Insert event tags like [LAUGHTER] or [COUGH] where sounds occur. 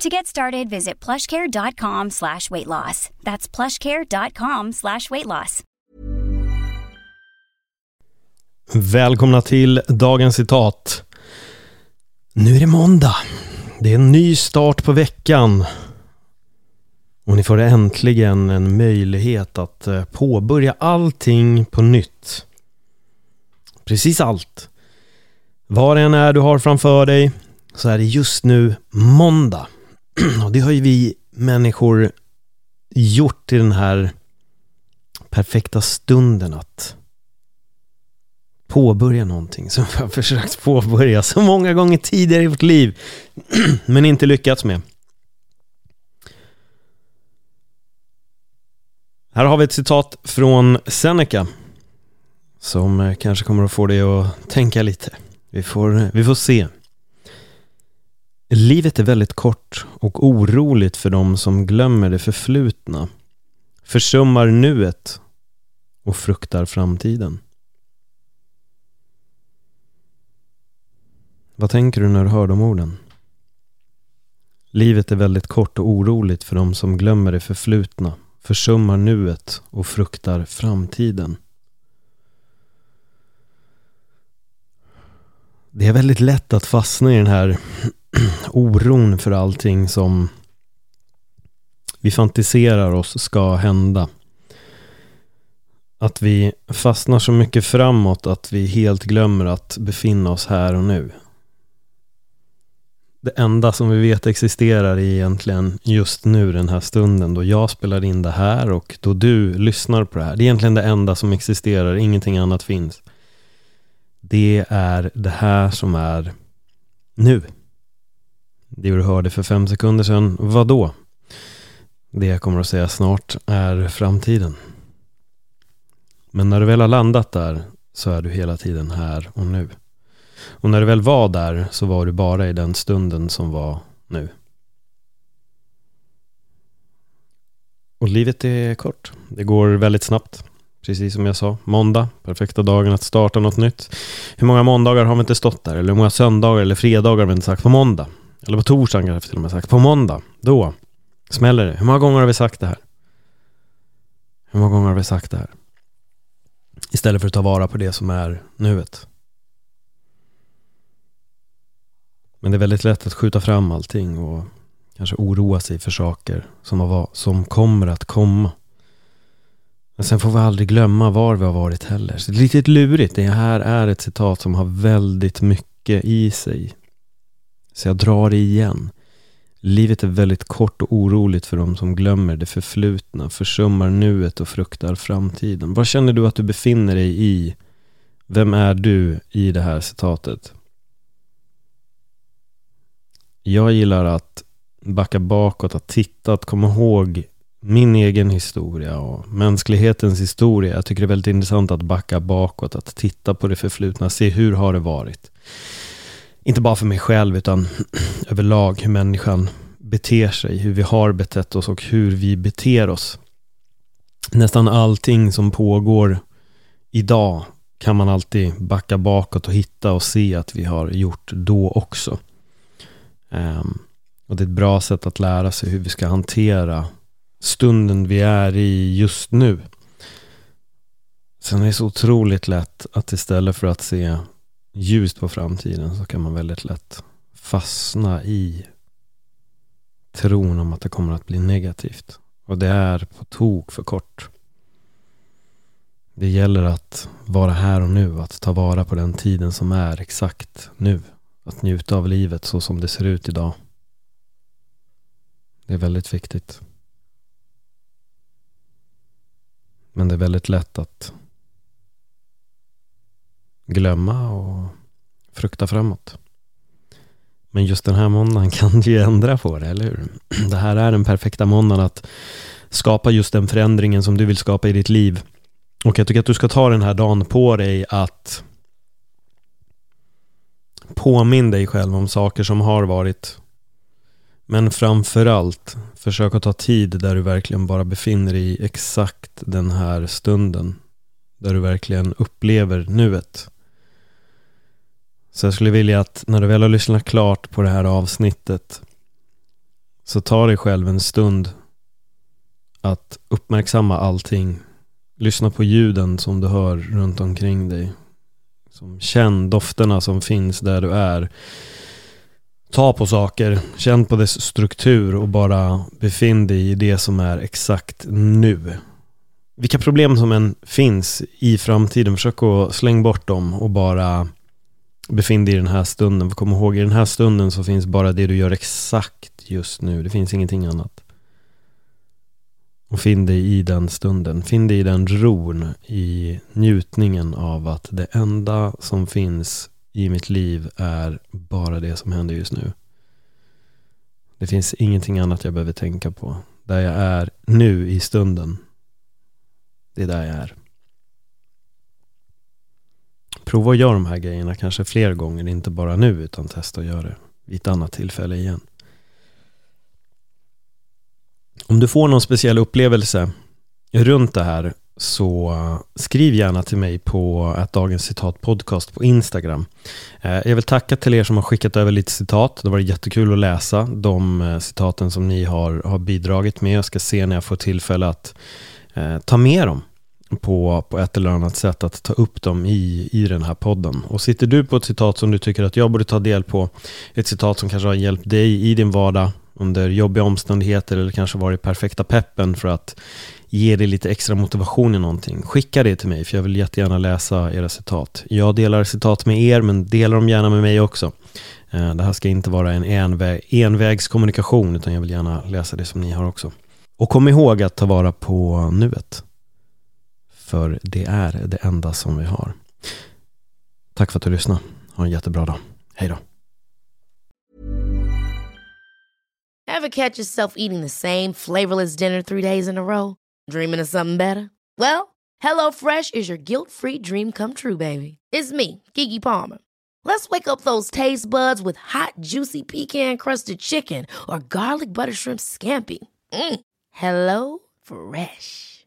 To get started, visit plushcare.com slash weight loss. That's plushcare.com slash weight loss. Välkomna till dagens citat. Nu är det måndag. Det är en ny start på veckan. Och ni får äntligen en möjlighet att eh, påbörja allting på nytt. Precis allt. Vad det än är du har framför dig så är det just nu måndag. [CLEARS THROAT] Och det har ju vi människor gjort i den här perfekta stunden att påbörja någonting som vi har [LAUGHS] försökt påbörja så många gånger tidigare i vårt liv [CLEARS THROAT] men inte lyckats med. Här har vi ett citat från Seneca som kanske kommer att få dig att tänka lite. Vi får, vi får se. Livet är väldigt kort och oroligt för de som glömmer det förflutna, försummar nuet och fruktar framtiden. Vad tänker du när du hör de orden? Livet är väldigt kort och oroligt för de som glömmer det förflutna, försummar nuet och fruktar framtiden. Det är väldigt lätt att fastna i den här [CLEARS THROAT] oron för allting som vi fantiserar oss ska hända. Att vi fastnar så mycket framåt att vi helt glömmer att befinna oss här och nu. Det enda som vi vet existerar är egentligen just nu den här stunden då jag spelar in det här och då du lyssnar på det här. Det är egentligen det enda som existerar, ingenting annat finns. Det är det här som är nu. Det du hörde för fem sekunder sedan, vad då? Det jag kommer att säga snart är framtiden. Men när du väl har landat där så är du hela tiden här och nu. Och när du väl var där så var du bara i den stunden som var nu. Och livet är kort. Det går väldigt snabbt. Precis som jag sa. Måndag, perfekta dagen att starta något nytt. Hur många måndagar har vi inte stått där? Eller hur många söndagar eller fredagar har vi inte sagt på måndag? Eller på torsdagen kanske till och med sagt. På måndag, då smäller det. Hur många gånger har vi sagt det här? Hur många gånger har vi sagt det här? Istället för att ta vara på det som är nuet. Men det är väldigt lätt att skjuta fram allting och kanske oroa sig för saker som, har, som kommer att komma. Men sen får vi aldrig glömma var vi har varit heller. Så det är lite lurigt. Det här är ett citat som har väldigt mycket i sig. Så jag drar det igen. Livet är väldigt kort och oroligt för de som glömmer det förflutna, försummar nuet och fruktar framtiden. Vad känner du att du befinner dig i? Vem är du i det här citatet? Jag gillar att backa bakåt, att titta, att komma ihåg min egen historia och mänsklighetens historia. Jag tycker det är väldigt intressant att backa bakåt, att titta på det förflutna, se hur har det varit inte bara för mig själv utan [CLEARS THROAT] överlag hur människan beter sig, hur vi har betett oss och hur vi beter oss. Nästan allting som pågår idag kan man alltid backa bakåt och hitta och se att vi har gjort då också. Um, och det är ett bra sätt att lära sig hur vi ska hantera stunden vi är i just nu. Sen är det så otroligt lätt att istället för att se ljust på framtiden så kan man väldigt lätt fastna i tron om att det kommer att bli negativt. Och det är på tok för kort. Det gäller att vara här och nu, att ta vara på den tiden som är exakt nu. Att njuta av livet så som det ser ut idag. Det är väldigt viktigt. Men det är väldigt lätt att glömma och frukta framåt. Men just den här måndagen [LAUGHS] kan du ju ändra på det, eller hur? [CLEARS THROAT] Det här är den perfekta måndagen att skapa just den förändringen som du vill skapa i ditt liv. Och jag tycker att du ska ta den här dagen på dig att påminn dig själv om saker som har varit. Men framförallt, försök att ta tid där du verkligen bara befinner dig i exakt den här stunden. Där du verkligen upplever nuet. Så jag skulle vilja att när du väl har lyssnat klart på det här avsnittet så ta dig själv en stund att uppmärksamma allting. Lyssna på ljuden som du hör runt omkring dig. Som känn dofterna som finns där du är. Ta på saker, känn på dess struktur och bara befinn dig i det som är exakt nu. Vilka problem som än finns i framtiden, försök att slänga bort dem och bara befinn dig i den här stunden. För kom ihåg, i den här stunden så finns bara det du gör exakt just nu. Det finns ingenting annat. Och finn dig i den stunden. Finn dig i den ron, i njutningen av att det enda som finns i mitt liv är bara det som händer just nu. Det finns ingenting annat jag behöver tänka på. Där jag är nu i stunden. Det är där jag är. Prova att göra de här grejerna kanske fler gånger, inte bara nu utan testa att göra det vid ett annat tillfälle igen. Om du får någon speciell upplevelse runt det här så skriv gärna till mig på att Dagens Citat Podcast på Instagram. Eh, jag vill tacka till er som har skickat över lite citat. Det var jättekul att läsa de eh, citaten som ni har, har bidragit med. Jag ska se när jag får tillfälle att eh, ta med dem på, på ett eller annat sätt att ta upp dem i, i den här podden. Och sitter du på ett citat som du tycker att jag borde ta del på, ett citat som kanske har hjälpt dig i din vardag under jobbiga omständigheter eller kanske varit perfekta peppen för att ge dig lite extra motivation i någonting. Skicka det till mig för jag vill jättegärna läsa era citat. Jag delar citat med er men delar dem gärna med mig också. Eh, det här ska inte vara en envä envägskommunikation utan jag vill gärna läsa det som ni har också. Och kom ihåg att ta vara på nuet. För det är det enda som vi har. Tack för att du lyssnade. Ha en jättebra dag. Hej då. Have catch yourself eating the same flavorless dinner three days in a row? Dreaming of something better? Well, hello fresh is your guilt free dream come true baby. It's me, Gigi Palmer. Let's wake up those taste buds with hot juicy pecan crusted chicken or garlic butter shrimp scampi. Mm. Hello Fresh.